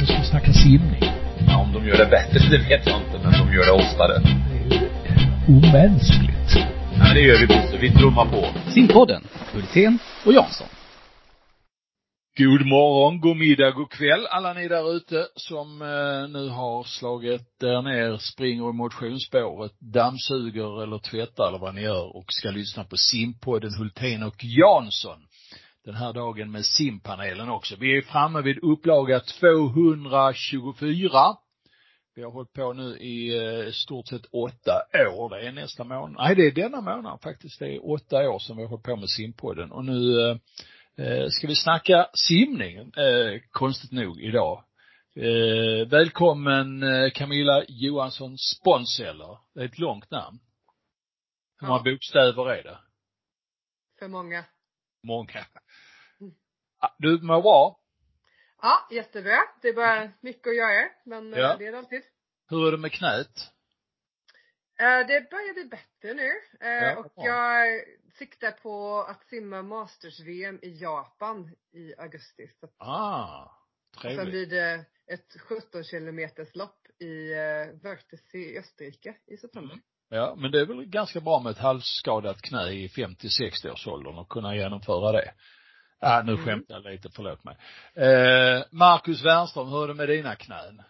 Nu ska vi snacka simning. Ja, om de gör det bättre, det vet jag inte, men de gör det oftare. Det är ju omänskligt. Men det gör vi Bosse. Vi trummar på. Simpodden, Hultén och Jansson. God morgon, god middag, god kväll alla ni där ute som eh, nu har slagit er ner, springer i motionsspåret, dammsuger eller tvättar eller vad ni gör och ska lyssna på simpodden Hultén och Jansson. Den här dagen med simpanelen också. Vi är framme vid upplaga 224. Vi har hållit på nu i eh, stort sett åtta år. Det är nästa månad. Nej, det är denna månad faktiskt. Det är åtta år som vi har hållit på med simpodden och nu eh, Eh, ska vi snacka simning, eh, konstigt nog idag. Eh, välkommen eh, Camilla Johansson Sponseller. Det är ett långt namn. Hur många bokstäver är det? För många. Många. Ah, Du mår bra? Ja, jättebra. Det är bara mycket att göra, men eh, Ja. det är det alltid. Hur är det med knät? Eh, Det börjar bli bättre nu eh, Ja, och jag siktar på att simma Masters-VM i Japan i augusti. Ah, och sen trevligt. blir det ett 17 kilometers lopp i Wörthsee i Österrike i september. Mm. Ja, men det är väl ganska bra med ett halvskadat knä i 50-60 års åldern och kunna genomföra det. Ah, nu Mm. skämtar jag lite, förlåt mig. Eh, Marcus Wernström, hur är det med dina knän?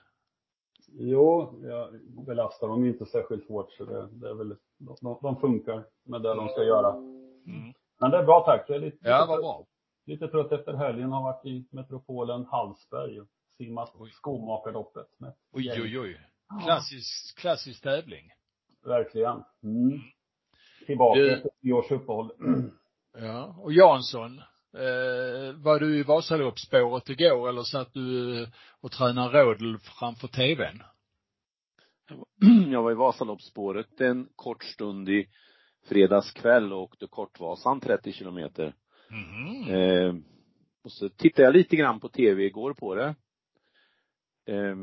Jo, jag belastar dem inte särskilt hårt så det, det är väl, de, de funkar med det de ska göra. Mm. Men det är bra tack. Jag är lite, Ja, lite, vad bra. lite trött efter helgen. Har varit i metropolen Hallsberg och simmat skomakarloppet. Med Oj, oj, oj. Klassisk, klassisk tävling. Verkligen. Mm. Tillbaka Du- efter års uppehåll. Ja. Och Jansson, eh, var du i Vasaloppsspåret igår eller satt du eh, och tränade rådel framför tvn? Jag var i Vasaloppsspåret en kort stund i fredags kväll och åkte Kortvasan 30 kilometer. Mhm. Eh, och så tittade jag lite grann på tv igår på det. Eh,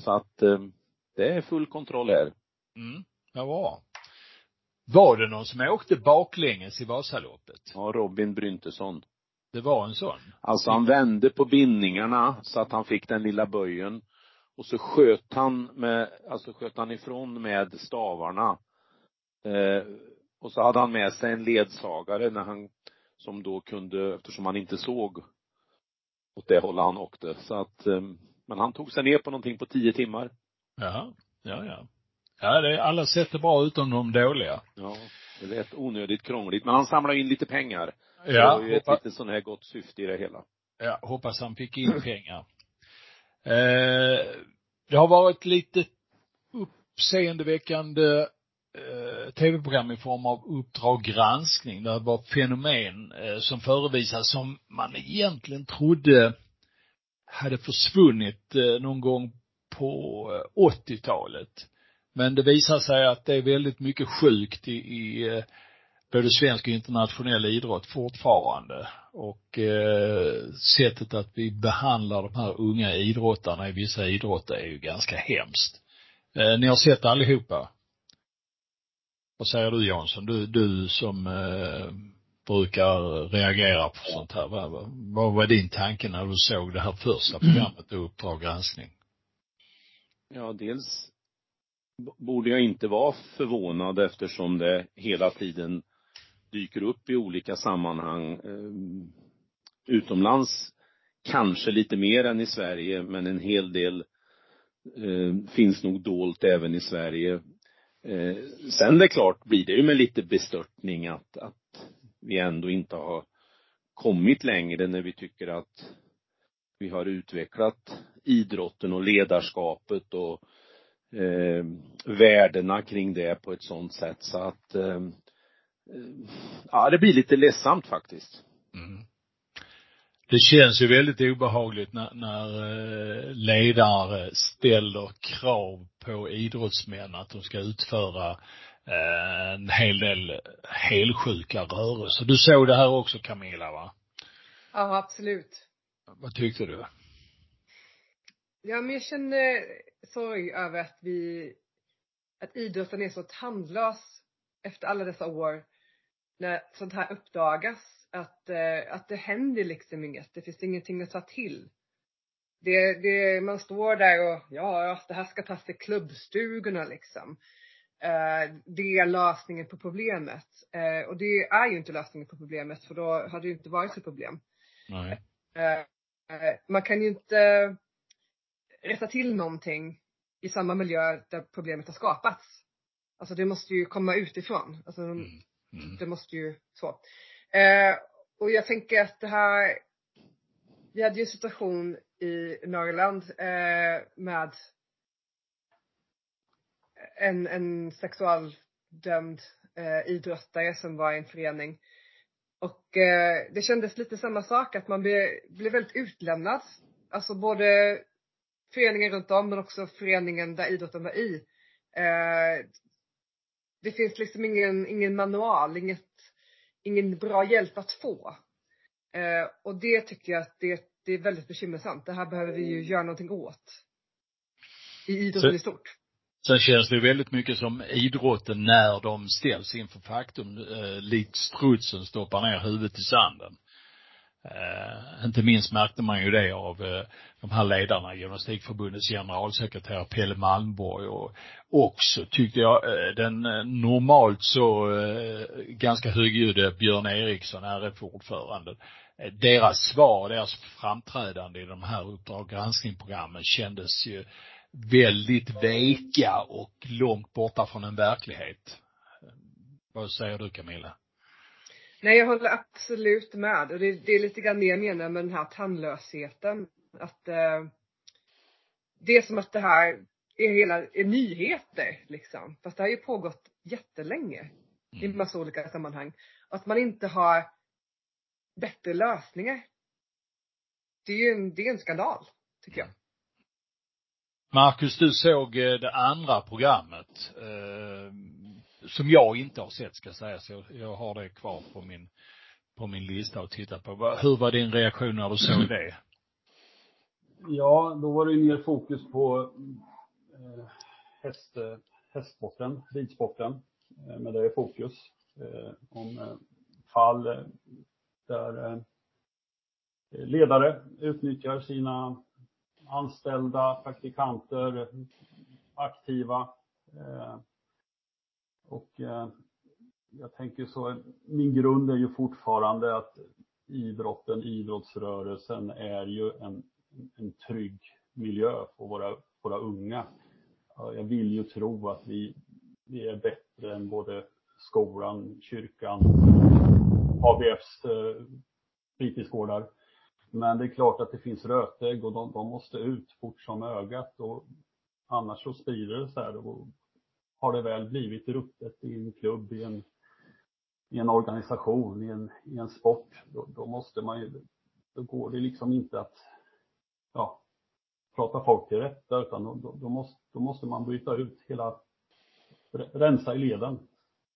så att eh, det är full kontroll här. Mm. Ja, bra. Var det någon som åkte baklänges i Vasaloppet? Ja, Robin Bryntesson. Det var en sån? Alltså han vände på bindningarna så att han fick den lilla böjen. Och så sköt han med, alltså sköt han ifrån med stavarna. Eh, och så hade han med sig en ledsagare när han, som då kunde, eftersom han inte såg åt det hållet han åkte. Så att, eh, men han tog sig ner på någonting på tio timmar. Ja, ja, ja. Ja, det är, alla sätt är bra utom de dåliga. Ja, det lät onödigt krångligt. Men han samlade in lite pengar. Ja, det var ju ett hoppa, lite sån här gott syfte i det hela. ja, hoppas han fick in pengar. Eh, det har varit lite uppseendeväckande eh, tv-program i form av Uppdrag granskning. Det var fenomen eh, som förevisas som man egentligen trodde hade försvunnit eh, någon gång på eh, 80-talet. Men det visar sig att det är väldigt mycket sjukt i, i eh, både svensk och internationell idrott fortfarande. Och eh, sättet att vi behandlar de här unga idrottarna i vissa idrotter är ju ganska hemskt. Eh, ni har sett allihopa. Vad säger du Jansson? Du, du som eh, brukar reagera på sånt här. Vad, vad, var din tanke när du såg det här första programmet, Uppdrag granskning? Ja, dels borde jag inte vara förvånad eftersom det hela tiden dyker upp i olika sammanhang. Ehm, utomlands kanske lite mer än i Sverige, men en hel del ehm, finns nog dolt även i Sverige. Eh, sen det är klart blir det ju med lite bestörtning att, att vi ändå inte har kommit längre när vi tycker att vi har utvecklat idrotten och ledarskapet och eh, värdena kring det på ett sånt sätt så att eh, ja, det blir lite ledsamt faktiskt. Mm. Det känns ju väldigt obehagligt när, när eh, ledare ställer krav på idrottsmän att de ska utföra eh, en hel del helsjuka rörelser. Du såg det här också Camilla va? Ja, absolut. Vad tyckte du? Ja, men jag känner sorg över att vi, att idrotten är så tandlös efter alla dessa år när sånt här uppdagas. Att, eh, att det händer liksom inget. Det finns ingenting att ta till. Det, det, man står där och, ja, det här ska tas till klubbstugorna liksom. Eh, det är lösningen på problemet. Eh, och det är ju inte lösningen på problemet för då hade det inte varit ett problem. Nej. Man kan ju inte rätta till någonting i samma miljö där problemet har skapats. Alltså det måste ju komma utifrån. Alltså Mm. det måste ju så. Eh, och jag tänker att det här, vi hade ju en situation i Norrland eh, med en, en sexualdömd eh, idrottare som var i en förening. Och eh, det kändes lite samma sak, att man blev, blev väldigt utlämnad. Alltså både föreningen runt om men också föreningen där idrotten var i. Eh, det finns liksom ingen, ingen manual, inget, ingen bra hjälp att få. Eh, och det tycker jag att det, det är väldigt bekymmersamt. Det här behöver vi ju göra någonting åt. I idrotten Så- i stort. Sen känns det väldigt mycket som idrotten när de ställs inför faktum, eh, likt strutsen stoppar ner huvudet i sanden. Eh, inte minst märkte man ju det av eh, de här ledarna, Gymnastikförbundets generalsekreterare Pelle Malmborg och också tyckte jag eh, den eh, normalt så eh, ganska högljudde eh, Björn Eriksson, RF-ordförande. Eh, deras svar, deras framträdande i de här Uppdrag granskning-programmen kändes ju väldigt veka och långt borta från en verklighet. Vad säger du Camilla? Nej, jag håller absolut med. Och det, det är lite grann det jag menar med den här tandlösheten. Att eh, det är som att det här är hela, är nyheter liksom. Fast det har ju pågått jättelänge. I Mm. massa olika sammanhang. Att man inte har bättre lösningar. Det är ju en, det är en skandal, tycker jag. Marcus, du såg eh, det andra programmet, eh, som jag inte har sett ska sägas. Jag, jag har det kvar på min, på min lista att titta på. Hur var din reaktion när du såg det? Ja, då var det ju mer fokus på eh, häst, hästsporten, ridsporten, eh, med det i fokus. Eh, om eh, fall eh, där eh, ledare utnyttjar sina anställda, praktikanter, aktiva. Och eh, jag tänker så, min grund är ju fortfarande att idrotten, idrottsrörelsen är ju en en trygg miljö för våra, våra unga. Jag vill ju tro att vi, vi är bättre än både skolan, kyrkan, ABFs eh, fritidsgårdar. Men det är klart att det finns rötägg och de, de måste ut fort som ögat och annars så sprider det sig här och har det väl blivit ruttet i en klubb, i en, i en organisation, i en, i en sport, då, då måste man ju, då går det liksom inte att ja, prata folk till rätta utan då, då, då, måste, då måste man byta ut hela, rensa i leden.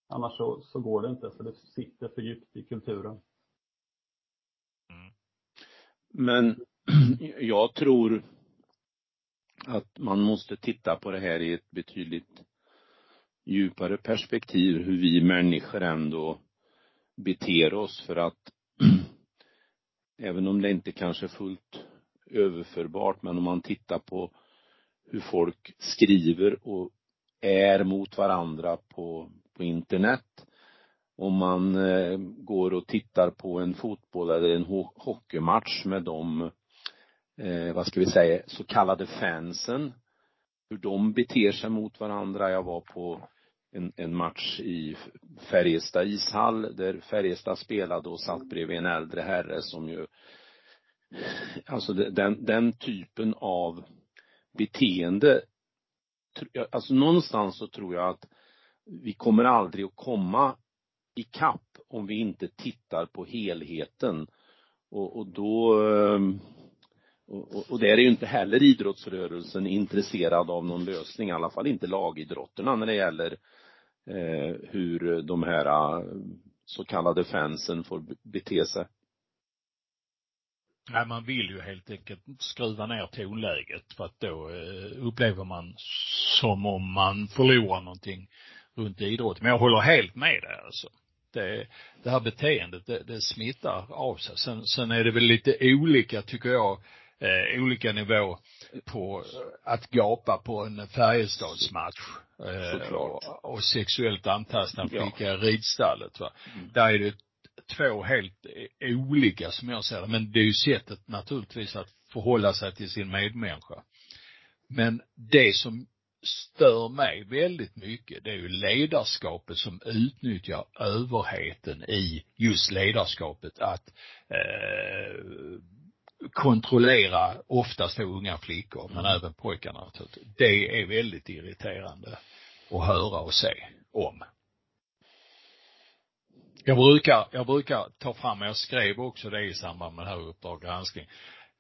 Annars så, så går det inte för det sitter för djupt i kulturen. Mm. Men jag tror att man måste titta på det här i ett betydligt djupare perspektiv, hur vi människor ändå beter oss för att även om det inte kanske är fullt överförbart, men om man tittar på hur folk skriver och är mot varandra på, på internet. Om man eh, går och tittar på en fotboll eller en ho- hockeymatch med de, eh, vad ska vi säga, så kallade fansen. Hur de beter sig mot varandra. Jag var på en, en match i Färjestad ishall där Färjestad spelade och satt bredvid en äldre herre som ju alltså den, den typen av beteende alltså någonstans så tror jag att vi kommer aldrig att komma i kapp om vi inte tittar på helheten. Och, och då ehm, och, och, och där är ju inte heller idrottsrörelsen intresserad av någon lösning, i alla fall inte lagidrotterna när det gäller eh, Eh, hur de här eh, så kallade fansen får bete sig. Nej, man vill ju helt enkelt skruva ner tonläget för att då eh, upplever man som om man förlorar någonting runt idrott. Men jag håller helt med dig alltså. Det, det här beteendet, det, det smittar av sig. Sen, sen är det väl lite olika, tycker jag, eh, olika nivå på att gapa på en Färjestadsmatch. Eh, och, och sexuellt antasta en flicka ja. i ridstallet va. Mm. Där är det två helt olika som jag ser det. Men det är ju sättet naturligtvis att förhålla sig till sin medmänniska. Men det som stör mig väldigt mycket, det är ju ledarskapet som utnyttjar överheten i just ledarskapet att eh, kontrollera oftast då unga flickor, men mm. även pojkarna. Det är väldigt irriterande att höra och se om. Jag brukar, jag brukar ta fram, jag skrev också det i samband med det här Uppdrag granskning.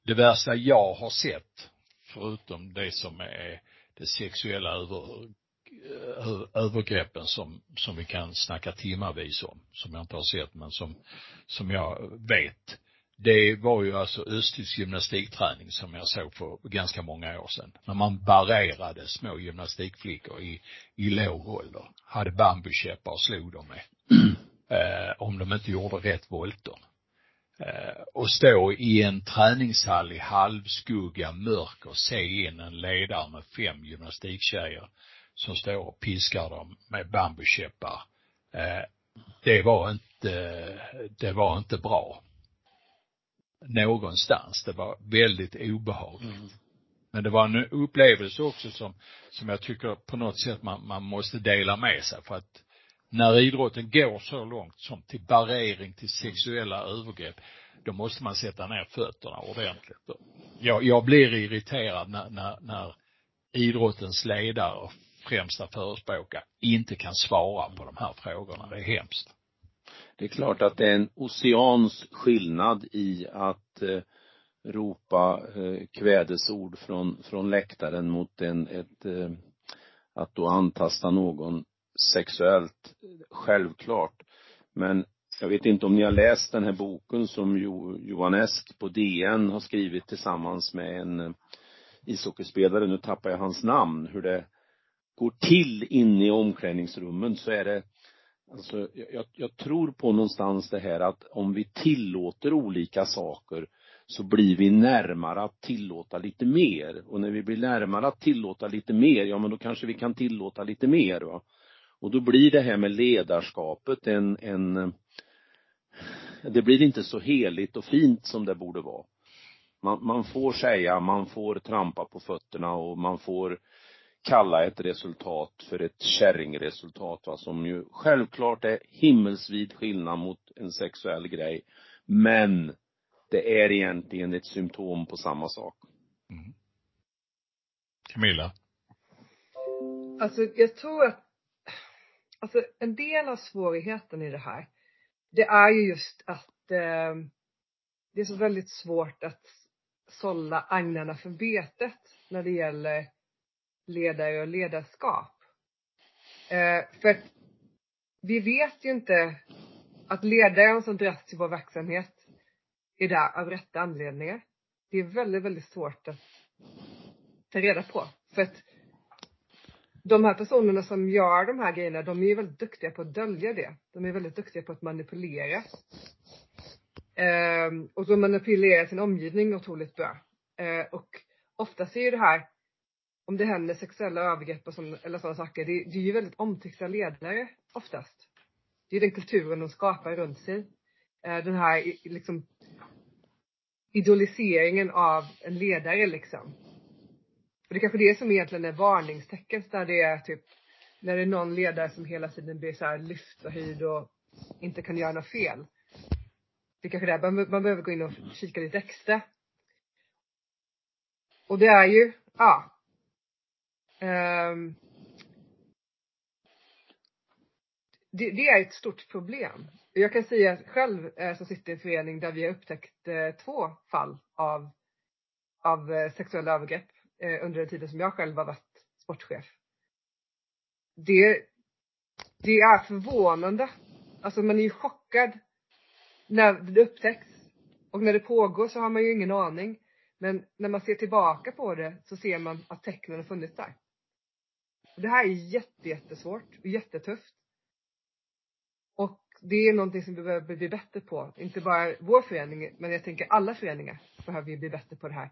Det värsta jag har sett, förutom det som är det sexuella över, övergreppen som, som vi kan snacka timmavis om, som jag inte har sett men som, som jag vet. Det var ju alltså östtysk gymnastikträning som jag såg för ganska många år sedan. När man barrerade små gymnastikflickor i, i låg ålder. Hade bambukäppar och slog dem med. eh, om de inte gjorde rätt volter. Eh, och stå i en träningshall i halvskugga, mörker, se in en ledare med fem gymnastiktjejer som står och piskar dem med bambukäppar. Eh, det var inte, eh, det var inte bra. Någonstans. Det var väldigt obehagligt. Mm. Men det var en upplevelse också som, som jag tycker på något sätt man, man måste dela med sig för att när idrotten går så långt som till barrering, till sexuella övergrepp, då måste man sätta ner fötterna ordentligt. Jag, jag blir irriterad när, när, när idrottens ledare och främsta förespråkare inte kan svara på de här frågorna. Det är hemskt. Det är klart att det är en oceans skillnad i att eh, ropa eh, kvädesord från, från läktaren mot en, ett, eh, att då antasta någon sexuellt, självklart. Men jag vet inte om ni har läst den här boken som jo, Johan Esk på DN har skrivit tillsammans med en eh, ishockeyspelare, nu tappar jag hans namn, hur det går till inne i omklädningsrummen så är det Alltså, jag, jag tror på någonstans det här att om vi tillåter olika saker så blir vi närmare att tillåta lite mer. Och när vi blir närmare att tillåta lite mer, ja men då kanske vi kan tillåta lite mer va. Och då blir det här med ledarskapet en, en det blir inte så heligt och fint som det borde vara. Man, man får säga, man får trampa på fötterna och man får kalla ett resultat för ett kärringresultat va, som ju självklart är himmelsvid skillnad mot en sexuell grej. Men det är egentligen ett symptom på samma sak. Mm. Camilla? Alltså jag tror att alltså en del av svårigheten i det här, det är ju just att eh, det är så väldigt svårt att sålla agnarna för betet när det gäller ledare och ledarskap. Eh, för att vi vet ju inte att ledaren som dras till vår verksamhet är där av rätta anledningar. Det är väldigt, väldigt svårt att ta reda på. För att de här personerna som gör de här grejerna, de är ju väldigt duktiga på att dölja det. De är väldigt duktiga på att manipulera. Eh, och så manipulerar sin omgivning otroligt bra. Eh, och oftast är ju det här, om det händer sexuella övergrepp och sån, eller sådana saker, det, det är ju väldigt omtyckta ledare oftast. Det är den kulturen de skapar runt sig. Eh, den här liksom idoliseringen av en ledare liksom. Och det är kanske det som egentligen är varningstecken där det är typ när det är någon ledare som hela tiden blir så här lyft och höjd och inte kan göra något fel. Det är kanske där man, man behöver gå in och kika lite extra. Och det är ju, ja. Um, det, det, är ett stort problem. Jag kan säga själv eh, som sitter i en förening där vi har upptäckt eh, två fall av, av eh, sexuella övergrepp eh, under den tiden som jag själv har varit sportchef. Det, det är förvånande. Alltså man är ju chockad när det upptäcks. Och när det pågår så har man ju ingen aning. Men när man ser tillbaka på det så ser man att tecknen har funnits där. Det här är jätte, jättesvårt och jättetufft. Och det är någonting som vi behöver bli bättre på. Inte bara vår förening, men jag tänker alla föreningar behöver ju bli bättre på det här.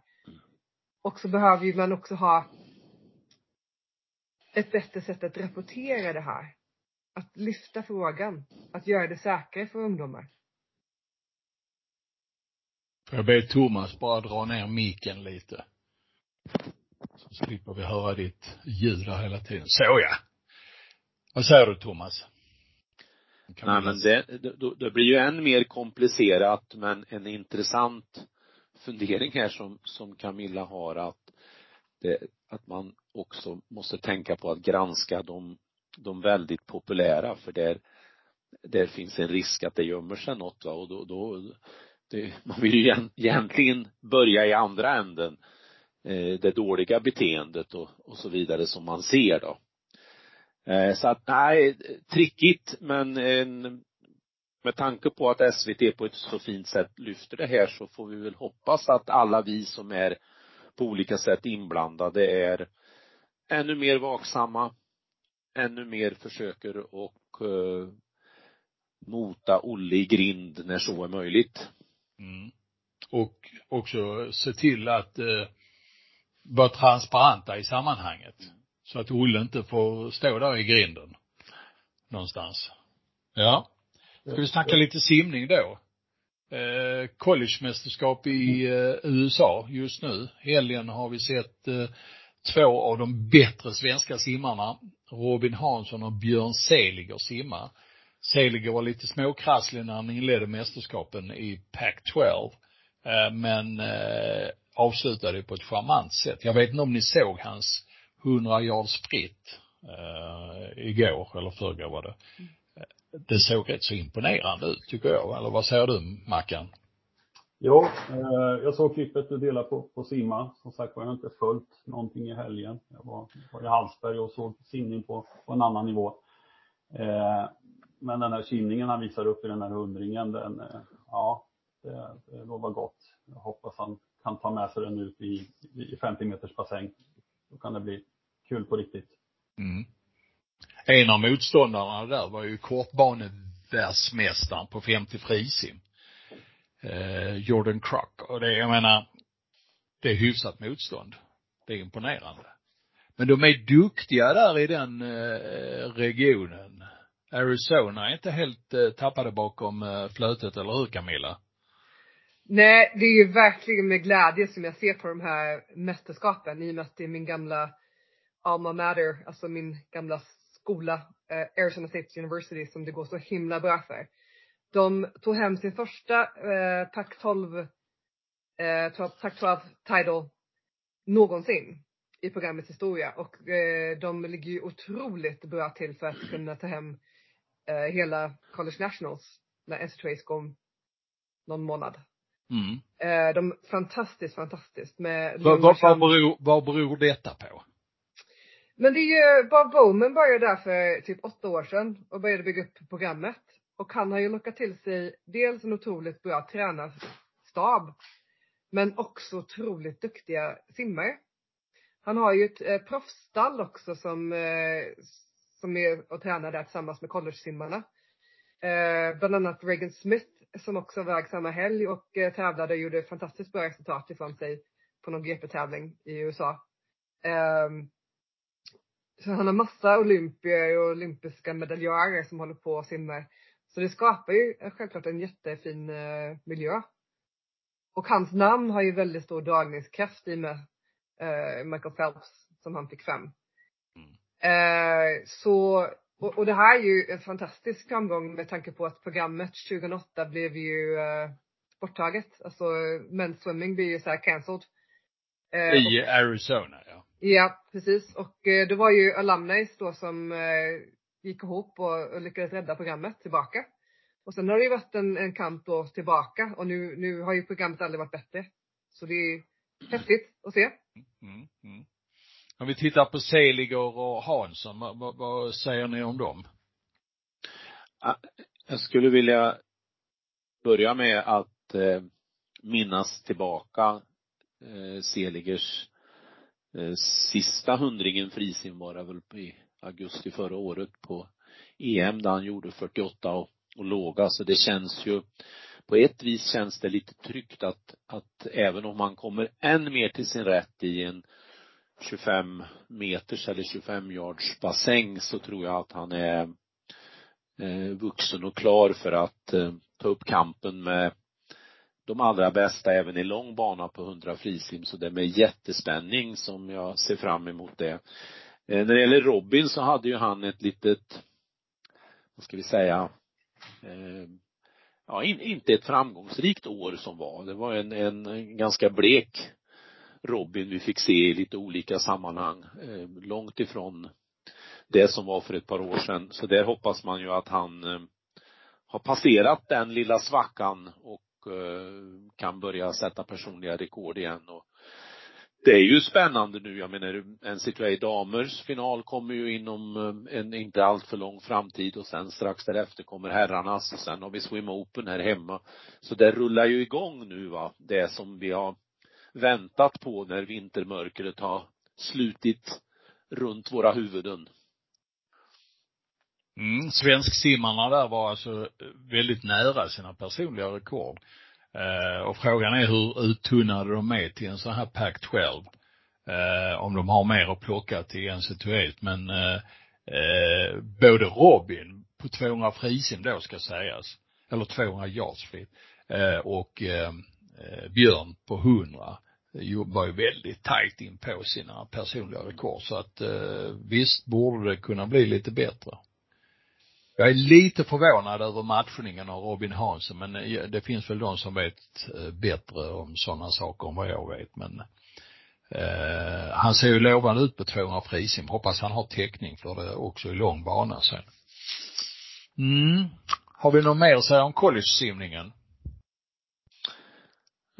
Och så behöver ju man också ha ett bättre sätt att rapportera det här. Att lyfta frågan. Att göra det säkrare för ungdomar. Får jag be Thomas bara dra ner micken lite? Så slipper vi höra ditt ljud där hela tiden. Så ja. Vad säger du Thomas? Nej men det, det, det blir ju än mer komplicerat men en intressant fundering här som, som Camilla har att det, att man också måste tänka på att granska de, de väldigt populära för där, där finns en risk att det gömmer sig något va? och då, då det, man vill ju egentligen börja i andra änden Eh, det dåliga beteendet och, och så vidare som man ser då. Eh, så att nej, trickigt men en, med tanke på att SVT på ett så fint sätt lyfter det här så får vi väl hoppas att alla vi som är på olika sätt inblandade är ännu mer vaksamma, ännu mer försöker och uh, mota Olle i grind när så är möjligt. Mm. Och också se till att uh, vara transparenta i sammanhanget. Så att Olle inte får stå där i grinden. Någonstans. Ja. Ska vi snacka lite simning då? Eh, collegemästerskap i eh, USA just nu. Helgen har vi sett eh, två av de bättre svenska simmarna, Robin Hansson och Björn Seliger simma. Seliger var lite småkrasslig när han inledde mästerskapen i Pac-12. Eh, men eh, avslutade på ett charmant sätt. Jag vet inte om ni såg hans 100 yards spritt eh, igår eller förrgår var det. Mm det såg rätt så imponerande ut tycker jag. Eller vad säger du Mackan? Jo, eh, jag såg klippet du delade på, på simma. Som sagt var jag har inte följt någonting i helgen. Jag var, var i Hallsberg och såg simning på, på en annan nivå. Eh, men den här simningen han visar upp i den här hundringen, den, eh, ja, det, det lovar gott. Jag hoppas han kan ta med sig den ut i, i 50 meters bassäng. Då kan det bli kul på riktigt. Mm. En av motståndarna där var ju kortbanevärldsmästaren på 50 frisim. Eh, Jordan Crock. Och det, jag menar, det är hyfsat motstånd. Det är imponerande. Men de är duktiga där i den eh, regionen. Arizona är inte helt eh, tappade bakom eh, flötet, eller hur Camilla? Nej, det är ju verkligen med glädje som jag ser på de här mästerskapen i och med att det är min gamla alma mater, alltså min gamla skola, eh, Arizona State University, som det går så himla bra för. De tog hem sin första eh, Pac-12, eh, Pac-12 title någonsin i programmets historia och eh, de ligger ju otroligt bra till för att kunna ta hem eh, hela College Nationals när NCAA går om någon månad. Mm. Eh, de, fantastiskt, fantastiskt med vad, vad, vad, beror, vad beror detta på? Men det är ju, Bob Bowman började där för typ åtta år sedan och började bygga upp programmet. Och han har ju lockat till sig dels en otroligt bra tränarstab, men också otroligt duktiga simmare. Han har ju ett eh, proffsstall också som, eh, som är och tränar där tillsammans med college-simmarna. Eh, bland annat Reagan Smith som också var väg samma helg och eh, tävlade och gjorde fantastiskt bra resultat ifrån sig på någon GP-tävling i USA. Um, så han har massa olympier och olympiska medaljörer som håller på och simmar. Så det skapar ju självklart en jättefin eh, miljö. Och hans namn har ju väldigt stor dragningskraft i och med eh, Michael Phelps som han fick fram. Mm. Eh, så, och, och, det här är ju en fantastisk framgång med tanke på att programmet 2008 blev ju eh, borttaget. Alltså men's swimming blir ju så här cancelled. Eh, I Arizona ja. Ja, precis. Och eh, det var ju Alumnis då som eh, gick ihop och, och lyckades rädda programmet tillbaka. Och sen har det ju varit en, en kamp då tillbaka och nu, nu har ju programmet aldrig varit bättre. Så det är häftigt att se. Mm, mm. Om vi tittar på Seliger och Hansson, vad, vad, vad säger ni om dem? Jag skulle vilja börja med att eh, minnas tillbaka eh, Seligers Eh, sista hundringen frisim var det väl i augusti förra året på EM där han gjorde 48 och och låga så det känns ju på ett vis känns det lite tryggt att, att även om han kommer än mer till sin rätt i en 25 meters eller 25 yards bassäng så tror jag att han är eh, vuxen och klar för att eh, ta upp kampen med de allra bästa även i lång bana på 100 frisim så det är med jättespänning som jag ser fram emot det. Eh, när det gäller Robin så hade ju han ett litet, vad ska vi säga, ja, in, inte ett framgångsrikt år som var. Det var en, en ganska blek Robin vi fick se i lite olika sammanhang, eh, långt ifrån det som var för ett par år sedan. Så där hoppas man ju att han eh, har passerat den lilla svackan och eh, kan börja sätta personliga rekord igen och det är ju spännande nu, jag menar NCAA damers final kommer ju inom eh, en inte alltför lång framtid och sen strax därefter kommer herrarnas och sen har vi Swim Open här hemma. Så det rullar ju igång nu va, det som vi har väntat på när vintermörkret har slutit runt våra huvuden. Mm, svensksimmarna där var alltså väldigt nära sina personliga rekord. Eh, och frågan är hur uttunnade de är till en sån här pack 12. Eh, om de har mer att plocka till NC21 men eh, eh, både Robin på 200 frisim då ska sägas, eller 200 yards fritt, eh, och eh, Eh, Björn på 100 eh, var ju väldigt tajt in på sina personliga rekord så att eh, visst borde det kunna bli lite bättre. Jag är lite förvånad över matchningen av Robin Hansson men eh, det finns väl de som vet bättre om sådana saker än vad jag vet men eh, han ser ju lovande ut på 200 frisim. Hoppas han har täckning för det också i lång bana sen. Mm. Har vi något mer att säga om college-simningen?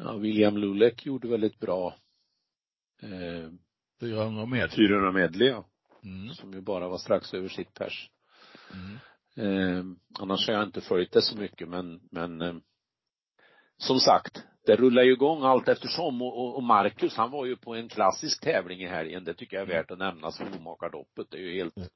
Ja, William Lulek gjorde väldigt bra eh, 400 medley. 400 medley ja. Mm. Som ju bara var strax över sitt pers. Mm. Eh, annars har jag inte följt det så mycket men, men eh, som sagt, det rullar ju igång allt eftersom och, och, och Marcus han var ju på en klassisk tävling i helgen, det tycker jag är värt att nämna, Skomakardoppet. Det är ju helt, mm.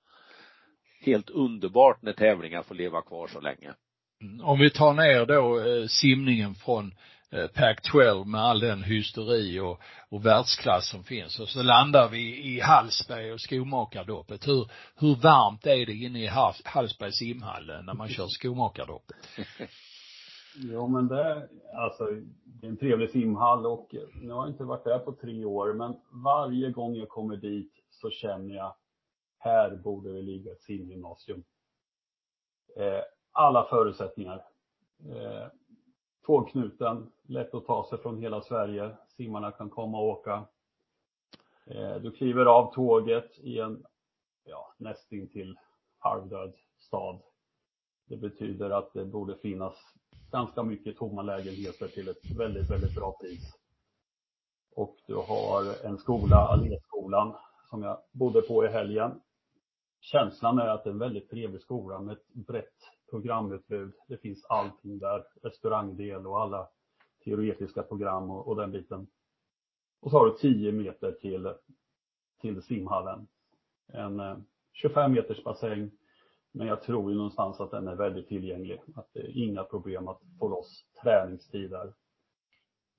helt underbart när tävlingar får leva kvar så länge. Mm. Om vi tar ner då eh, simningen från Eh, Eh, Pac-12 med all den hysteri och, och världsklass som finns. Och så landar vi i Hallsberg och skomakardoppet. Hur, hur varmt är det inne i Hallsbergs simhall när man kör skomakardoppet? Ja men det, alltså, det är en trevlig simhall och nu har jag inte varit där på tre år men varje gång jag kommer dit så känner jag, här borde det ligga ett simgymnasium. Eh, alla förutsättningar. Eh, tågknuten, lätt att ta sig från hela Sverige. Simmarna kan komma och åka. Eh, du kliver av tåget i en ja, nästintill halvdöd stad. Det betyder att det borde finnas ganska mycket tomma lägenheter till ett väldigt, väldigt bra pris. Och du har en skola, Alléskolan, som jag bodde på i helgen. Känslan är att det är en väldigt trevlig skola med ett brett programutbud. Det finns allting där, restaurangdel och alla teoretiska program och, och den biten. Och så har du 10 meter till, till simhallen. En eh, 25 meters bassäng. Men jag tror ju någonstans att den är väldigt tillgänglig. Att det är inga problem att få loss träningstider.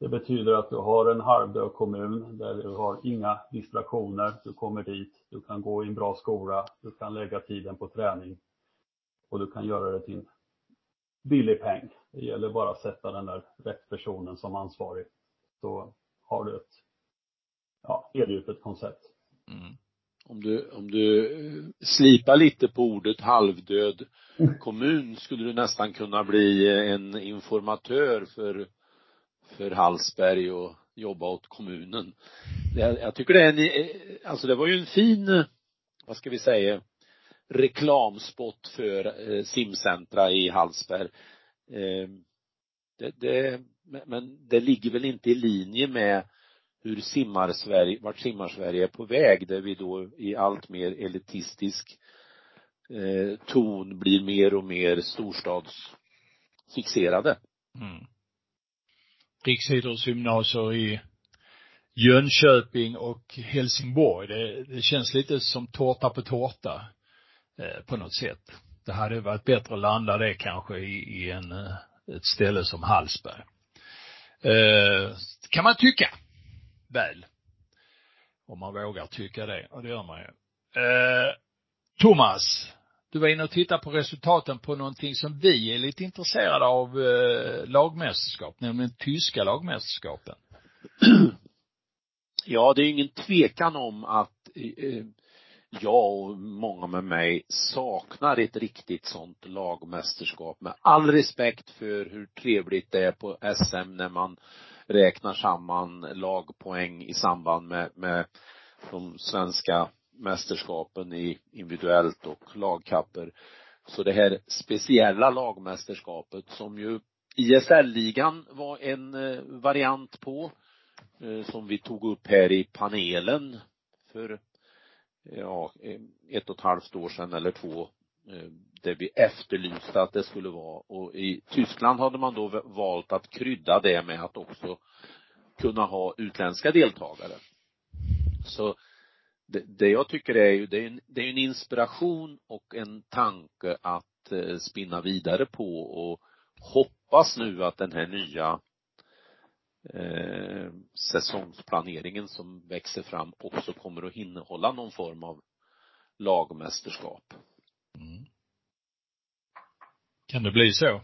Det betyder att du har en halvdöd kommun där du har inga distraktioner. Du kommer dit, du kan gå i en bra skola, du kan lägga tiden på träning och du kan göra det till en billig peng. Det gäller bara att sätta den där rätt personen som ansvarig. Så har du ett ja, erbjudet koncept. Mm. Om du, om du eh, slipar lite på ordet halvdöd kommun skulle du nästan kunna bli eh, en informatör för, för Hallsberg och jobba åt kommunen. Jag, jag tycker det är en, eh, alltså det var ju en fin, vad ska vi säga, reklamspott för eh, simcentra i Hallsberg. Eh, det, det, men det ligger väl inte i linje med hur simmar-Sverige, vart simmar-Sverige är på väg där vi då i allt mer elitistisk eh, ton blir mer och mer storstadsfixerade. Mm. Riksidrottsgymnasier i Jönköping och Helsingborg, det, det känns lite som tårta på tårta. Eh, på något sätt. det hade varit bättre att landa det kanske i, i en, eh, ett ställe som Hallsberg. Eh, kan man tycka. Väl. Om man vågar tycka det. Och det gör man ju. Eh, Thomas, du var inne och tittade på resultaten på någonting som vi är lite intresserade av eh, lagmästerskap, nämligen tyska lagmästerskapen. Ja, det är ingen tvekan om att eh, eh jag och många med mig saknar ett riktigt sånt lagmästerskap med all respekt för hur trevligt det är på SM när man räknar samman lagpoäng i samband med, med de svenska mästerskapen i individuellt och lagkapper. Så det här speciella lagmästerskapet som ju ISL-ligan var en eh, variant på, eh, som vi tog upp här i panelen för ja, eh, ett och ett halvt år sedan eller två det där vi efterlyste att det skulle vara och i Tyskland hade man då valt att krydda det med att också kunna ha utländska deltagare. Så det, det jag tycker är ju, det är en, det är en inspiration och en tanke att eh, spinna vidare på och hoppas nu att den här nya eh, säsongsplaneringen som växer fram också kommer att innehålla någon form av lagmästerskap. Mm. Kan det bli så?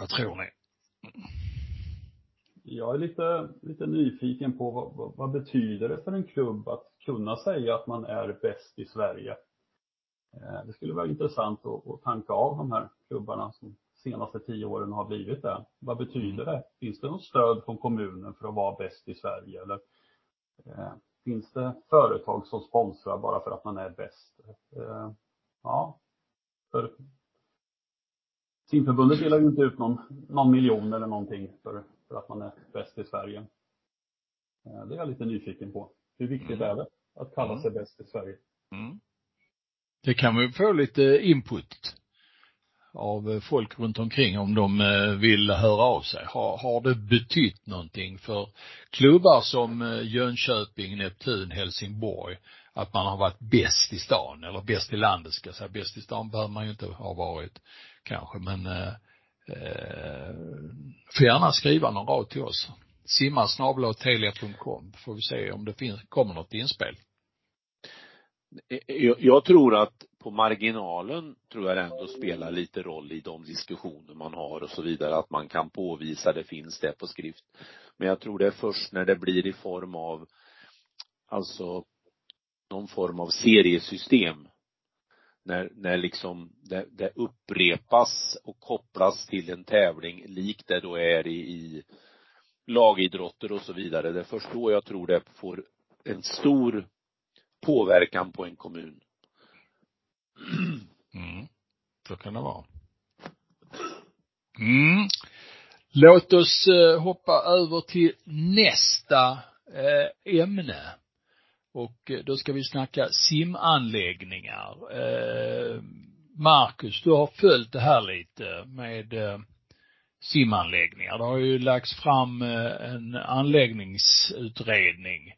Vad tror ni? Jag är lite, lite nyfiken på vad, vad, vad, betyder det för en klubb att kunna säga att man är bäst i Sverige? Eh, det skulle vara intressant att, att tanka av de här klubbarna som senaste tio åren har blivit det. Vad betyder det? Finns det något stöd från kommunen för att vara bäst i Sverige? Eller eh, finns det företag som sponsrar bara för att man är bäst? Eh, ja, för Simförbundet delar ju inte ut någon, någon miljon eller någonting för, för att man är bäst i Sverige. Eh, det är jag lite nyfiken på. Hur viktigt mm. är det att kalla sig mm. bäst i Sverige? Mm. Det kan vi få lite input av eh, folk runt omkring om de eh, vill höra av sig. Har, har det betytt någonting för klubbar som eh, Jönköping, Neptun, Helsingborg att man har varit bäst i stan eller bäst i landet ska jag säga. Bäst i stan behöver man ju inte ha varit kanske men eh, får gärna skriva någon rad till oss. Simma får vi se om det finns, kommer något inspel. Jag, jag tror att på marginalen tror jag det ändå spelar lite roll i de diskussioner man har och så vidare, att man kan påvisa det finns det på skrift. Men jag tror det är först när det blir i form av, alltså någon form av seriesystem när, när liksom det, det upprepas och kopplas till en tävling likt det då är i, i lagidrotter och så vidare. Det är först då jag tror det får en stor påverkan på en kommun. Mm. Så kan det vara. Mm. Låt oss eh, hoppa över till nästa eh, ämne. Och eh, då ska vi snacka simanläggningar. Marcus, du har följt det här lite med simanläggningar. Det har ju lagts fram en anläggningsutredning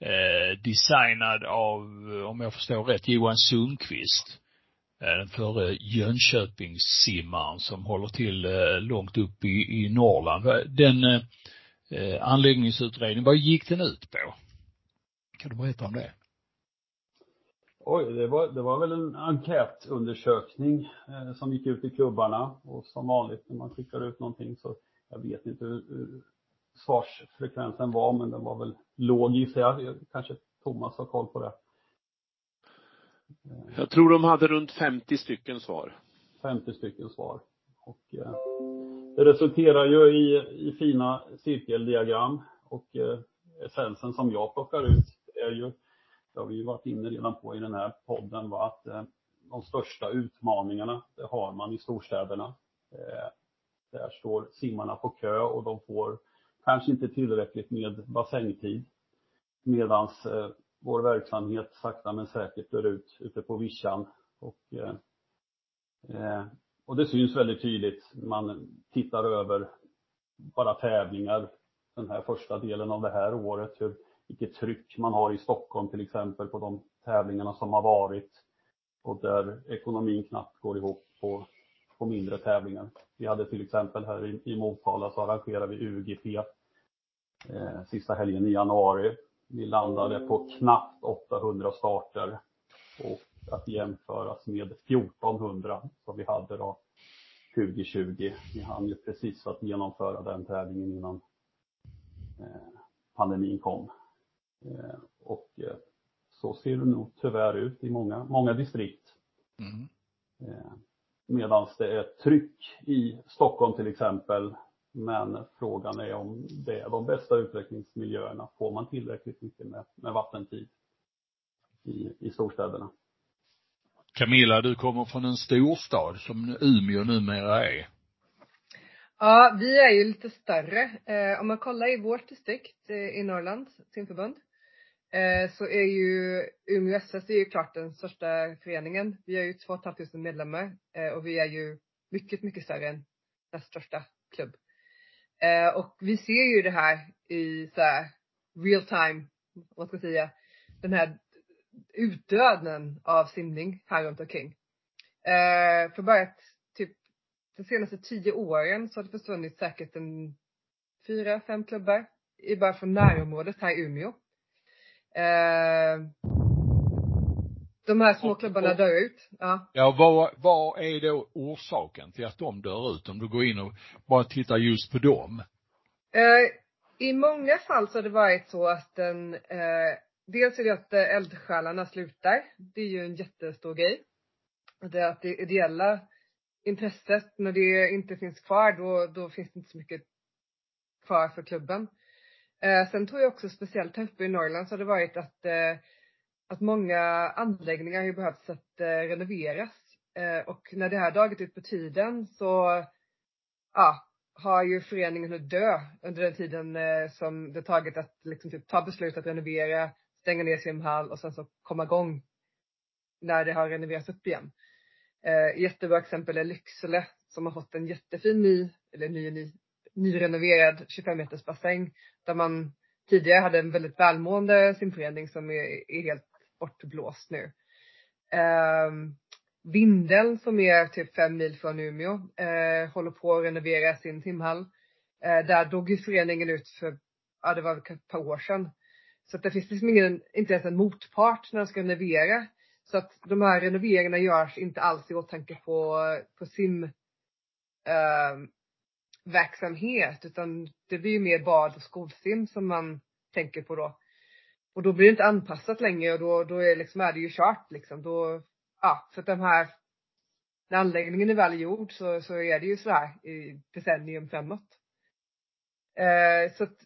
eh, designad av, eh, om jag förstår rätt, Johan Sundqvist. Eh, den förre Jönköpingssimmaren som håller till eh, långt upp i, i Norrland. Den eh, eh, anläggningsutredningen, vad gick den ut på? Kan du berätta om det? Oj, det var, det var väl en enkätundersökning eh, som gick ut i klubbarna och som vanligt när man skickar ut någonting så jag vet inte hur, hur svarsfrekvensen var men den var väl låg gissar jag. Kanske Thomas har koll på det. Jag tror de hade runt 50 stycken svar. 50 stycken svar. Och eh, det resulterar ju i, i fina cirkeldiagram och eh, essensen som jag plockar ut är ju, det har vi ju varit inne redan på i den här podden, var att eh, de största utmaningarna, det har man i storstäderna. Eh, där står simmarna på kö och de får kanske inte tillräckligt med bassängtid. Medans eh, vår verksamhet sakta men säkert dör ut ute på vischan. Och, eh, eh, och det syns väldigt tydligt. Man tittar över bara tävlingar den här första delen av det här året. Hur, vilket tryck man har i Stockholm till exempel på de tävlingarna som har varit. och där ekonomin knappt går ihop på, på mindre tävlingar. Vi hade till exempel här i, i Motala så arrangerade vi UGP eh, sista helgen i januari. Vi landade på knappt 800 starter och att jämföras med 1400 som vi hade då 2020. Vi hann ju precis att genomföra den tävlingen innan eh, pandemin kom. Eh, och eh, så ser det nog tyvärr ut i många, många distrikt. Mm. Medan det är tryck i Stockholm till exempel. Men frågan är om det är de bästa utvecklingsmiljöerna. Får man tillräckligt mycket med, med vattentid i, i storstäderna? Camilla, du kommer från en storstad som Umeå numera är. Ja, vi är ju lite större. Eh, om man kollar i vårt distrikt eh, i Norrland, simförbund, eh, så är ju Umeå SS är ju klart den största föreningen. Vi har ju 2 500 medlemmar eh, och vi är ju mycket, mycket större än näst största klubb. Eh, och vi ser ju det här i så här real time, vad ska jag säga, den här utdöden av simning här runt omkring. Eh, för bara att typ de senaste tio åren så har det försvunnit säkert en fyra, fem klubbar i bara från närområdet här i Umeå. Eh, de här små klubbarna dör ut. Ja. Ja, vad, vad är då orsaken till att de dör ut? Om du går in och bara tittar just på dem. Eh, I många fall så har det varit så att den eh, dels är det att eh, eldsjälarna slutar. Det är ju en jättestor grej. Det är att det ideella intresset, när det inte finns kvar, då, då finns det inte så mycket kvar för klubben. Eh, sen tror jag också speciellt här uppe i Norrland så har det varit att, eh, att många anläggningar har behövt att eh, renoveras. Eh, och när det här dragit ut på tiden så, ja, har ju föreningen hunnit dö under den tiden eh, som det tagit att liksom typ ta beslut att renovera, stänga ner simhall och sen så komma igång när det har renoverats upp igen. Eh, jättebra exempel är Lycksele som har fått en jättefin ny, eller ny, ny, nyrenoverad 25 meters bassäng där man tidigare hade en väldigt välmående simförening som är, är helt bortblåst nu. Eh, Vindeln som är typ fem mil från Umeå eh, håller på att renovera sin simhall. Eh, där dog ju föreningen ut för, ja det var ett par år sedan. Så att det finns liksom ingen, inte ens en motpart när de ska renovera. Så att de här renoveringarna görs inte alls i åtanke på, på sim eh, verksamhet utan det blir ju mer bad och skolsim som man tänker på då. Och då blir det inte anpassat längre och då, då är, liksom, är det ju kört liksom. Då, ja, för att de här, när anläggningen är väl gjord så, så är det ju så här i decennium framåt. Eh, så att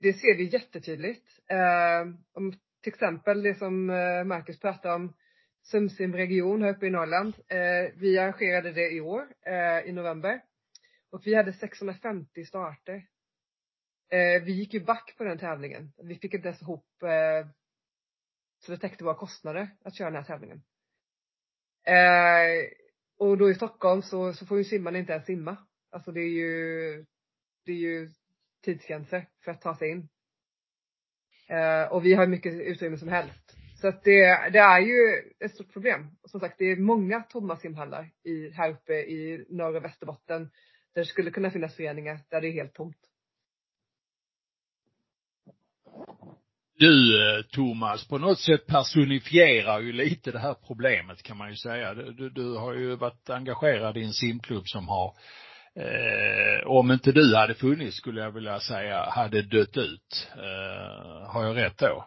det ser vi jättetydligt. Eh, om till exempel det som eh, Marcus pratade om, Sumsim region här uppe i Norrland. Eh, vi arrangerade det i år, eh, i november. Och vi hade 650 starter. Eh, vi gick ju back på den tävlingen. Vi fick inte ens ihop eh, så det täckte våra kostnader att köra den här tävlingen. Eh, och då i Stockholm så, så får ju simmarna inte ens simma. Alltså det är ju, det är ju tidsgränser för att ta sig in. Eh, och vi har mycket utrymme som helst. Så att det, det är ju ett stort problem. Som sagt, det är många tomma simhallar i, här uppe i norra Västerbotten. Där det skulle kunna finnas föreningar där det är helt tomt. Du eh, Thomas, på något sätt personifierar ju lite det här problemet kan man ju säga. Du, du har ju varit engagerad i en simklubb som har eh, om inte du hade funnits skulle jag vilja säga, hade dött ut. Eh, har jag rätt då?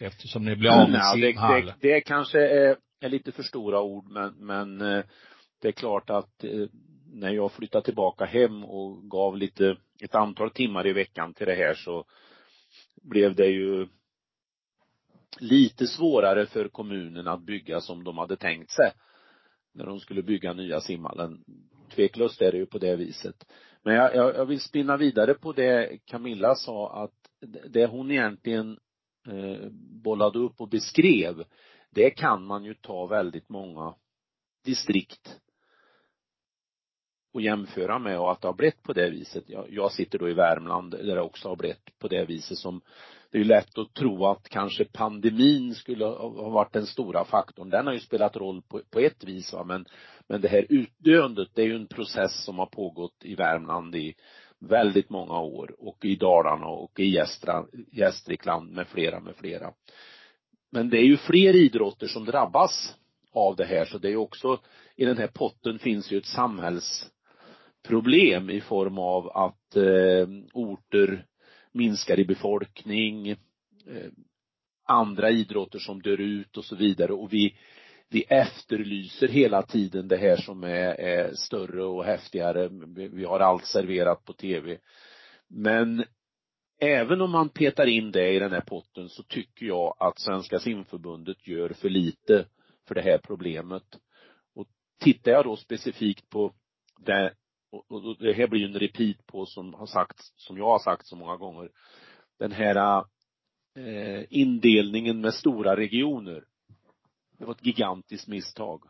Eftersom ni blir av med ja, simhall. Det, det, det kanske är, är, lite för stora ord men, men eh, det är klart att eh, när jag flyttade tillbaka hem och gav lite, ett antal timmar i veckan till det här så blev det ju lite svårare för kommunen att bygga som de hade tänkt sig när de skulle bygga nya simhallen. Tveklöst är det ju på det viset. Men jag, jag, jag vill spinna vidare på det Camilla sa att det hon egentligen eh, bollade upp och beskrev, det kan man ju ta väldigt många distrikt att jämföra med och att det har blivit på det viset. Jag, jag sitter då i Värmland där det också har blivit på det viset som det är ju lätt att tro att kanske pandemin skulle ha varit den stora faktorn. Den har ju spelat roll på, på ett vis va, men, men det här utdöendet, det är ju en process som har pågått i Värmland i väldigt många år och i Dalarna och i Gästra, Gästrikland med flera, med flera. Men det är ju fler idrotter som drabbas av det här så det är ju också, i den här potten finns ju ett samhälls problem i form av att eh, orter minskar i befolkning, eh, andra idrotter som dör ut och så vidare och vi, vi efterlyser hela tiden det här som är, är större och häftigare. Vi har allt serverat på tv. Men även om man petar in det i den här potten så tycker jag att Svenska simförbundet gör för lite för det här problemet. Och tittar jag då specifikt på det, och det här blir ju en repeat på som har sagts, som jag har sagt så många gånger, den här eh, indelningen med stora regioner. Det var ett gigantiskt misstag.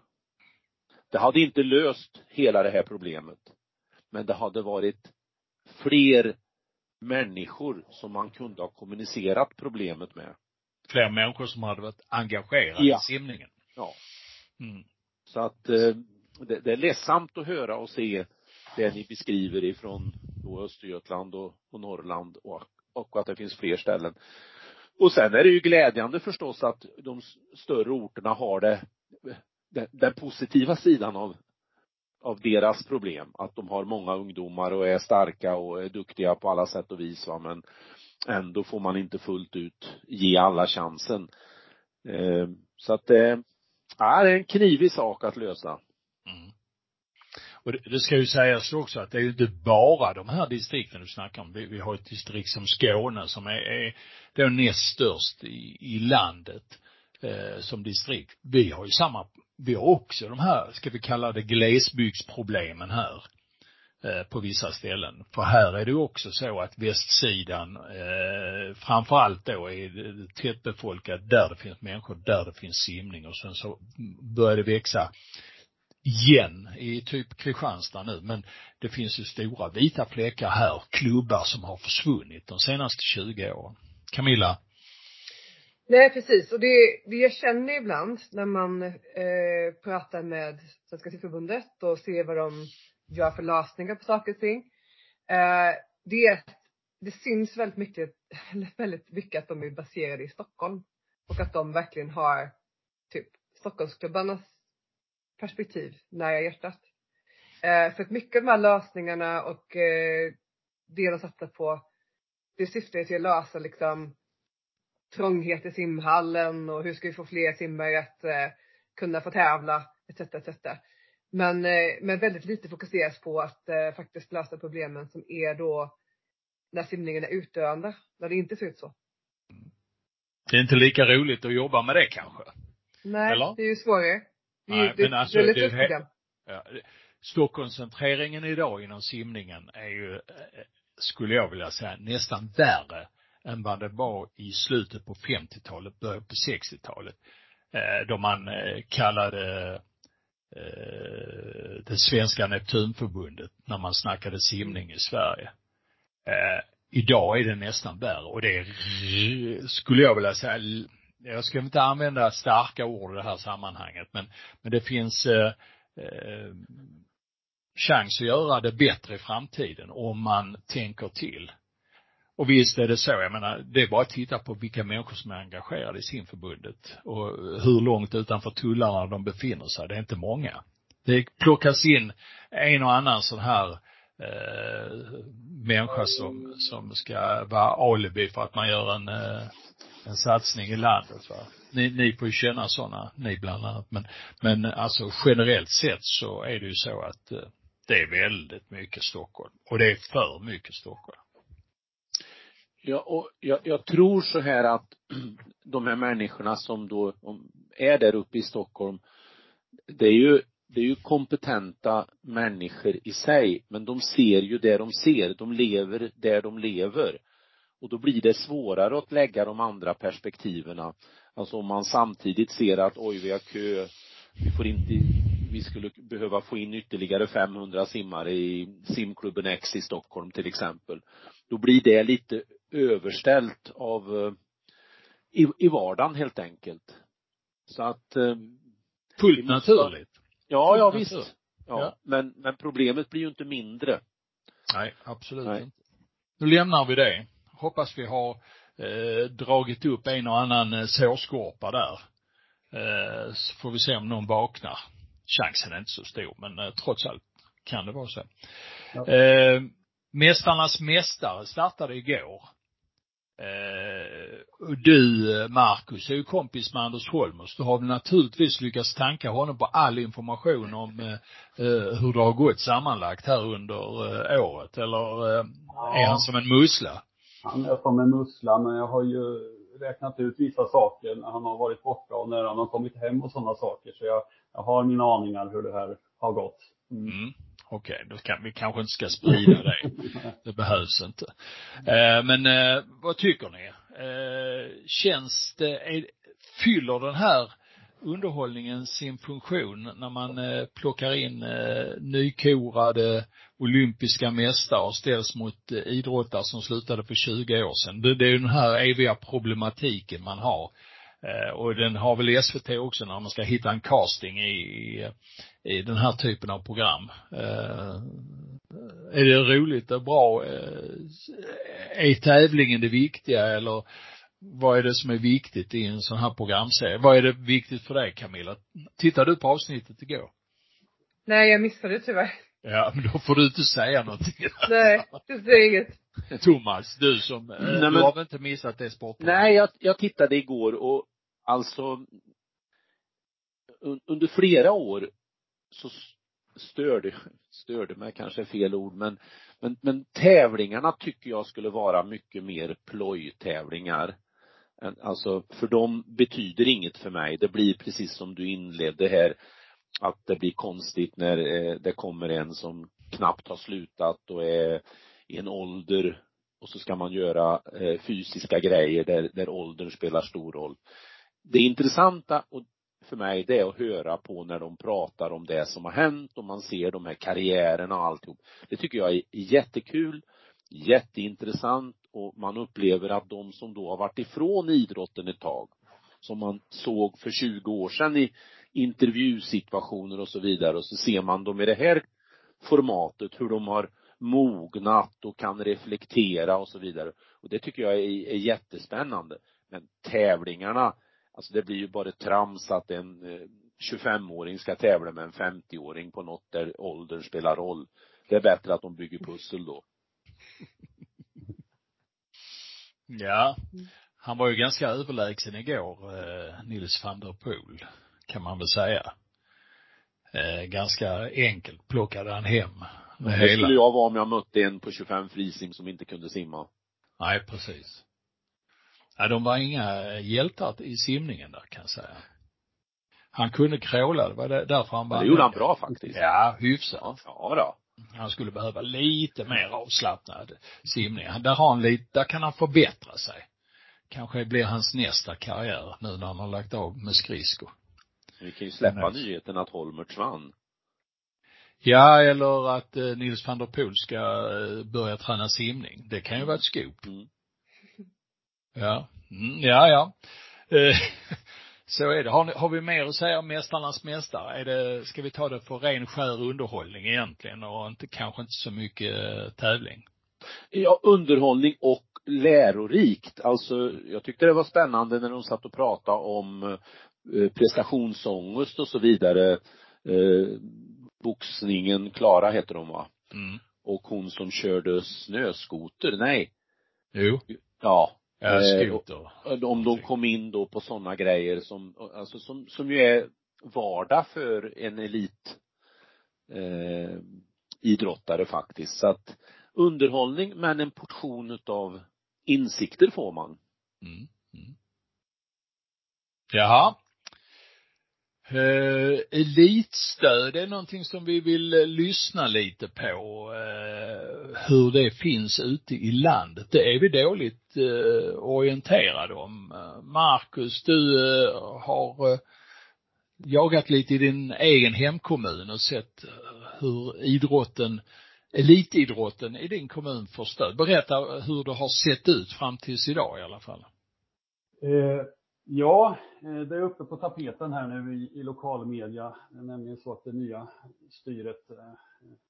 Det hade inte löst hela det här problemet. Men det hade varit fler människor som man kunde ha kommunicerat problemet med. Fler människor som hade varit engagerade ja. i simningen. Ja. Mm. Så att eh, det, det, är ledsamt att höra och se det ni beskriver ifrån då Östergötland och, och Norrland och, och att det finns fler ställen. Och sen är det ju glädjande förstås att de större orterna har det, den, den positiva sidan av, av deras problem. Att de har många ungdomar och är starka och är duktiga på alla sätt och vis va, men ändå får man inte fullt ut ge alla chansen. Eh, så att eh, ja, det är en knivig sak att lösa. Och det, det, ska ju sägas också att det är ju inte bara de här distrikten du snackar om. Vi, vi har ett distrikt som Skåne som är, är då näst störst i, i landet eh, som distrikt. Vi har ju samma, vi har också de här, ska vi kalla det glesbygdsproblemen här eh, på vissa ställen. För här är det ju också så att västsidan, eh, framförallt då är det tättbefolkat där det finns människor, där det finns simning och sen så börjar det växa igen i typ Kristianstad nu, men det finns ju stora vita fläckar här, klubbar som har försvunnit de senaste 20 åren. Camilla? Nej precis och det, det jag känner ibland när man eh, pratar med Svenska simförbundet och ser vad de gör för lösningar på saker och ting. Eh, det är det syns väldigt mycket, väldigt mycket att de är baserade i Stockholm. Och att de verkligen har typ Stockholmsklubbarnas perspektiv nära hjärtat. Eh, för att mycket av de här lösningarna och eh, det de satsar på, det syftar till att lösa liksom trånghet i simhallen och hur ska vi få fler simmare att eh, kunna få tävla, etc. etc. Men, eh, men väldigt lite fokuseras på att eh, faktiskt lösa problemen som är då när simningen är utdöende, när det inte ser ut så. Det är inte lika roligt att jobba med det kanske? Nej, Eller? det är ju svårare. Nej, det, men alltså, det är lite det, ja, Stockkoncentreringen idag inom simningen är ju, eh, skulle jag vilja säga, nästan värre än vad det var i slutet på 50-talet, början på 60-talet. Eh, då man eh, kallade det svenska Neptunförbundet när man snackade simning i Sverige. Idag är det nästan värre och det är, skulle jag vilja säga, jag ska inte använda starka ord i det här sammanhanget, men, men det finns eh, eh, chans att göra det bättre i framtiden om man tänker till. Och visst är det så, jag menar, det är bara att titta på vilka människor som är engagerade i simförbundet och hur långt utanför tullarna de befinner sig. Det är inte många. Det plockas in en och annan sån här eh, människa som, som ska vara alibi för att man gör en eh, en satsning i landet va. Ni, ni får ju känna sådana, ni bland annat. Men, men alltså generellt sett så är det ju så att eh, det är väldigt mycket Stockholm. Och det är för mycket Stockholm. Ja, och jag, jag tror så här att de här människorna som då är där uppe i Stockholm, det är ju det är ju kompetenta människor i sig, men de ser ju det de ser, de lever där de lever. Och då blir det svårare att lägga de andra perspektiven. Alltså om man samtidigt ser att oj, vi har kö, vi får inte, vi skulle behöva få in ytterligare 500 simmare i simklubben X i Stockholm till exempel. Då blir det lite överställt av eh, i, i vardagen helt enkelt. Så att eh, Fullt naturligt. Ja, ja visst. Ja, Ja. Men, men problemet blir ju inte mindre. Nej, absolut Nej. inte. Nu lämnar vi det. Hoppas vi har eh, dragit upp en och annan eh, sårskorpa där. Eh, så får vi se om någon vaknar. Chansen är inte så stor, men eh, trots allt kan det vara så. Ja. Eh, Mästarnas mästare startade igår. Eh, du, eh, Marcus, är ju kompis med Anders Holmers. Du har väl naturligtvis lyckats tanka honom på all information om eh, eh, hur det har gått sammanlagt här under eh, året, eller eh, är han som en mussla? Han är som en mussla, men jag har ju räknat ut vissa saker när han har varit borta och när han har kommit hem och sådana saker. Så jag, jag har mina aningar hur det här har gått. Mm. Mm. Okej, då kan vi kanske inte ska sprida det. Det behövs inte. Eh, men eh, vad tycker ni? Eh, känns det, är, fyller den här underhållningen sin funktion när man eh, plockar in eh, nykorade olympiska mästare och ställs mot eh, idrottare som slutade för 20 år sedan. Det, är ju den här eviga problematiken man har. Och den har väl SVT också när man ska hitta en casting i, i, den här typen av program. Är det roligt och bra? Är tävlingen det viktiga eller vad är det som är viktigt i en sån här programserie? Vad är det viktigt för dig Camilla? Tittade du på avsnittet igår? Nej, jag missade det tyvärr. Ja, men då får du inte säga någonting. Nej, det säger inget. Thomas, du som, eh, Nej, du men- har väl inte missat det sportprogrammet? Nej, jag, jag tittade igår och alltså un, under flera år så störde, störde mig kanske är fel ord, men, men, men tävlingarna tycker jag skulle vara mycket mer plojtävlingar. Alltså, för de betyder inget för mig. Det blir precis som du inledde här, att det blir konstigt när eh, det kommer en som knappt har slutat och är i en ålder och så ska man göra eh, fysiska grejer där, där åldern spelar stor roll. Det intressanta för mig det är att höra på när de pratar om det som har hänt och man ser de här karriärerna och alltihop. Det tycker jag är jättekul, jätteintressant och man upplever att de som då har varit ifrån idrotten ett tag, som man såg för 20 år sedan i intervjusituationer och så vidare och så ser man dem i det här formatet, hur de har mognat och kan reflektera och så vidare. Och det tycker jag är, är jättespännande. Men tävlingarna, alltså det blir ju bara trams att en eh, 25-åring ska tävla med en 50-åring på något där åldern spelar roll. Det är bättre att de bygger pussel då. Ja. Han var ju ganska överlägsen igår, eh, Nils van der Poel, kan man väl säga. Eh, ganska enkelt plockade han hem det Det hela. skulle jag vara om jag mötte en på 25 frisim som inte kunde simma. Nej, precis. Nej, de var inga hjältar i simningen där kan jag säga. Han kunde kråla, det var därför han vann. det gjorde han bra faktiskt. Ja, hyfsat. Ja, ja då. Han skulle behöva lite mer avslappnad simning. Där har han lite, där kan han förbättra sig. Kanske blir hans nästa karriär nu när han har lagt av med skridskor. Vi kan ju släppa Nice. nyheten att Holmertz vann. Ja, eller att eh, Nils van der Poel ska eh, börja träna simning. Det kan ju vara ett scoop. Mm. Ja. Mm, ja, ja. Eh, så är det. Har, ni, har vi mer att säga om Mästarnas mästare? Är det, ska vi ta det för ren skär underhållning egentligen och inte, kanske inte så mycket eh, tävling? Ja, underhållning och lärorikt. Alltså, jag tyckte det var spännande när de satt och pratade om eh, prestationsångest och så vidare. Eh, boxningen, Klara heter hon va? Mm. Och hon som körde snöskoter, nej. Jo. Ja. Ja, Eh, skoter. om de kom in då på sådana grejer som, alltså som, som ju är vardag för en elit eh, idrottare faktiskt. Så att underhållning men en portion utav insikter får man. Mm. Mm. Jaha. Eh, elitstöd är någonting som vi vill eh, lyssna lite på, uh, hur det finns ute i landet. Det är vi dåligt uh, orienterade om. Uh, Marcus, du har jagat lite i din egen hemkommun och sett hur idrotten, elitidrotten i din kommun får stöd. Berätta hur det har sett ut fram tills idag i alla fall. Ja, eh, det är uppe på tapeten här nu i, i lokalmedia. Det är nämligen så att det nya styret, eh,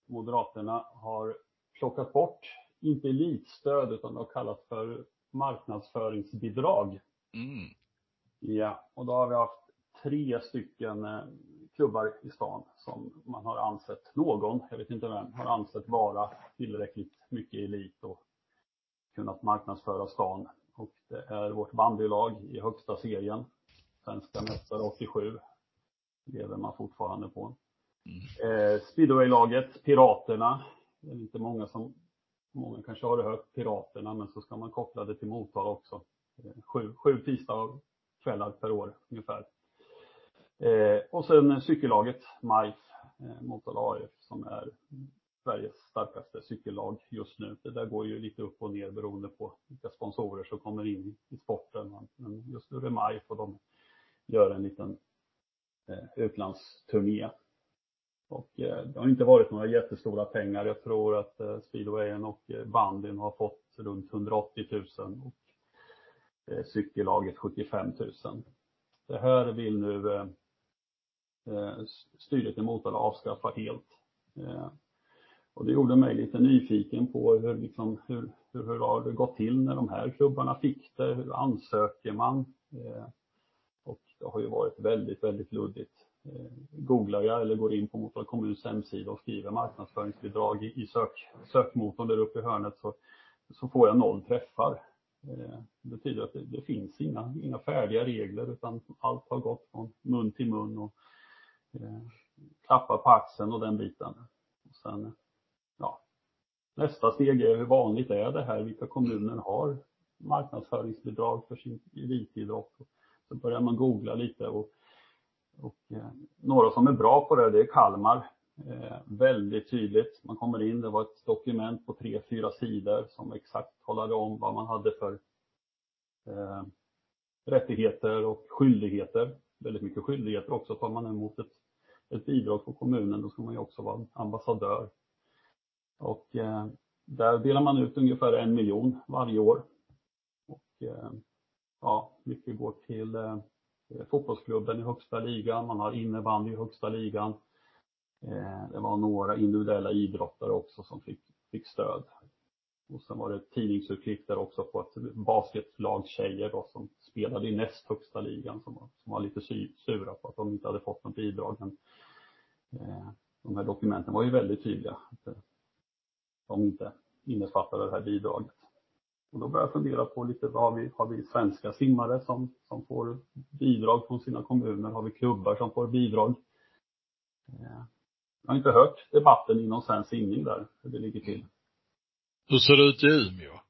Moderaterna, har plockat bort, inte elitstöd, utan det har kallats för marknadsföringsbidrag. Mm. Ja, och då har vi haft tre stycken eh, klubbar i stan som man har ansett, någon, jag vet inte vem, har ansett vara tillräckligt mycket elit och kunnat marknadsföra stan. Och det är vårt bandylag i högsta serien, svenska mästare 87, lever man fortfarande på. Eh, speedwaylaget, Piraterna, det är inte många som, många kanske har hört Piraterna, men så ska man koppla det till Motala också. Eh, sju, sju tisdagskvällar per år ungefär. Eh, och sen cykellaget, MIF, eh, Motala AF, som är Sveriges starkaste cykellag just nu. Det där går ju lite upp och ner beroende på vilka sponsorer som kommer in i sporten. Men just nu är det maj och de gör en liten eh, utlandsturné. Och eh, det har inte varit några jättestora pengar. Jag tror att eh, speedwayen och eh, bandyn har fått runt 180 000 och eh, cykellaget 75 000. Det här vill nu eh, eh styret i Motala avskaffa helt. Eh, och det gjorde mig lite nyfiken på hur, liksom, hur, hur, hur har det gått till när de här klubbarna fick det? Hur ansöker man? Eh, och det har ju varit väldigt, väldigt luddigt. Eh, googlar jag eller går in på Motala kommuns hemsida och skriver marknadsföringsbidrag i, i sök, sökmotorn där uppe i hörnet så, så får jag noll träffar. Eh, det betyder att det, det, finns inga, inga färdiga regler utan allt har gått från mun till mun och eh, klappar på axeln och den biten. Och sen, nästa steg är hur vanligt är det här? Vilka kommuner har marknadsföringsbidrag för sin elitidrott? Så börjar man googla lite och, och eh, några som är bra på det, det är Kalmar. Eh, väldigt tydligt. Man kommer in, det var ett dokument på tre, fyra sidor som exakt talade om vad man hade för eh, rättigheter och skyldigheter. Väldigt mycket skyldigheter också. Tar man emot ett, ett bidrag från kommunen då ska man ju också vara ambassadör. Och eh, där delar man ut ungefär en miljon varje år. Och eh, ja, mycket går till eh, fotbollsklubben i högsta ligan, man har innebandy i högsta ligan. Det var några individuella idrottare också som fick, fick stöd. Och sen var det tidningsurklipp där också på ett basketlag tjejer då som spelade i näst högsta ligan som var, som var lite sura på att de inte hade fått något bidrag. Men, eh, de här dokumenten var ju väldigt tydliga. Att eh, de inte innefattade det här bidraget. Och då började jag fundera på lite, vad har vi, har vi svenska simmare som, som får bidrag från sina kommuner? Har vi klubbar som får bidrag? Eh, jag har inte hört debatten inom svensk simning där, hur det ligger till. Hur ser det ut i Umeå?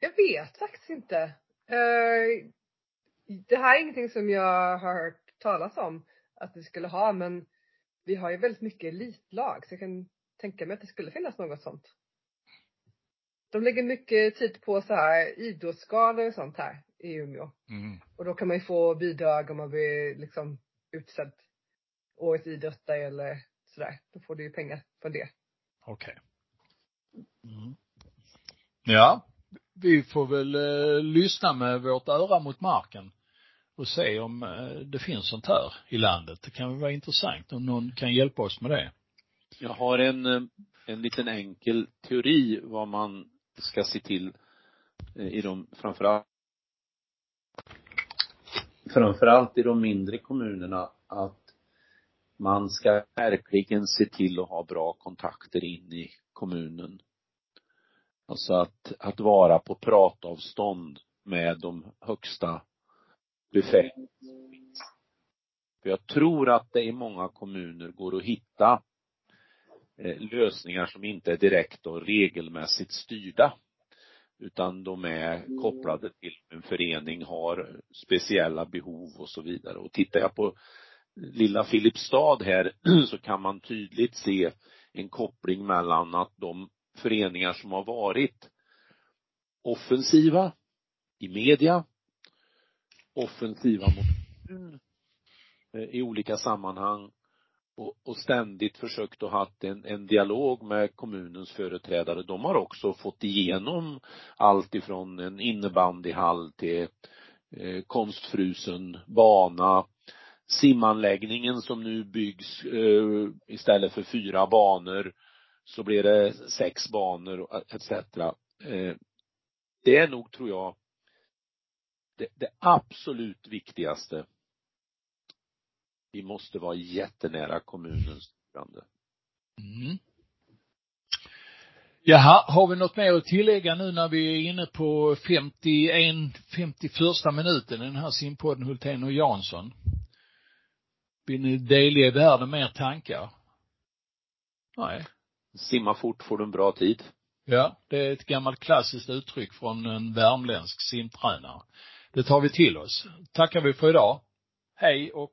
Jag vet faktiskt inte. Uh, det här är ingenting som jag har hört talas om att vi skulle ha, men vi har ju väldigt mycket elitlag, så jag kan tänka mig att det skulle finnas något sånt. De lägger mycket tid på så här idrottsgalor och sånt här i Umeå. Mm. Och då kan man ju få bidrag om man blir liksom utsedd årets idrottare eller sådär. Då får du ju pengar för det. Okej. Okay. Mm. Ja, vi får väl eh, lyssna med vårt öra mot marken och se om eh, det finns sånt här i landet. Det kan väl vara intressant om någon kan hjälpa oss med det. Jag har en, eh, en liten enkel teori vad man ska se till eh, i de, framförallt framförallt i de mindre kommunerna att man ska verkligen se till att ha bra kontakter in i kommunen. Alltså att, att vara på pratavstånd med de högsta befälen. För jag tror att det i många kommuner går att hitta lösningar som inte är direkt och regelmässigt styrda. Utan de är kopplade till en förening, har speciella behov och så vidare. Och tittar jag på lilla Filipstad här så kan man tydligt se en koppling mellan att de föreningar som har varit offensiva i media, offensiva mot eh, i olika sammanhang och, och ständigt försökt att haft en, en dialog med kommunens företrädare. De har också fått igenom allt ifrån en innebandyhall till eh, konstfrusen bana, simanläggningen som nu byggs eh, istället för fyra banor så blir det sex banor etc. Eh, det är nog, tror jag, det, det absolut viktigaste. Vi måste vara jättenära kommunens styrande. Mm. Jaha, har vi något mer att tillägga nu när vi är inne på 51, 51 minuten i den här simpodden Hultén och Jansson? Vill ni delge världen mer tankar? Nej. Simma fort får du en bra tid. Ja, det är ett gammalt klassiskt uttryck från en värmländsk simtränare. Det tar vi till oss. Tackar vi för idag. Hej och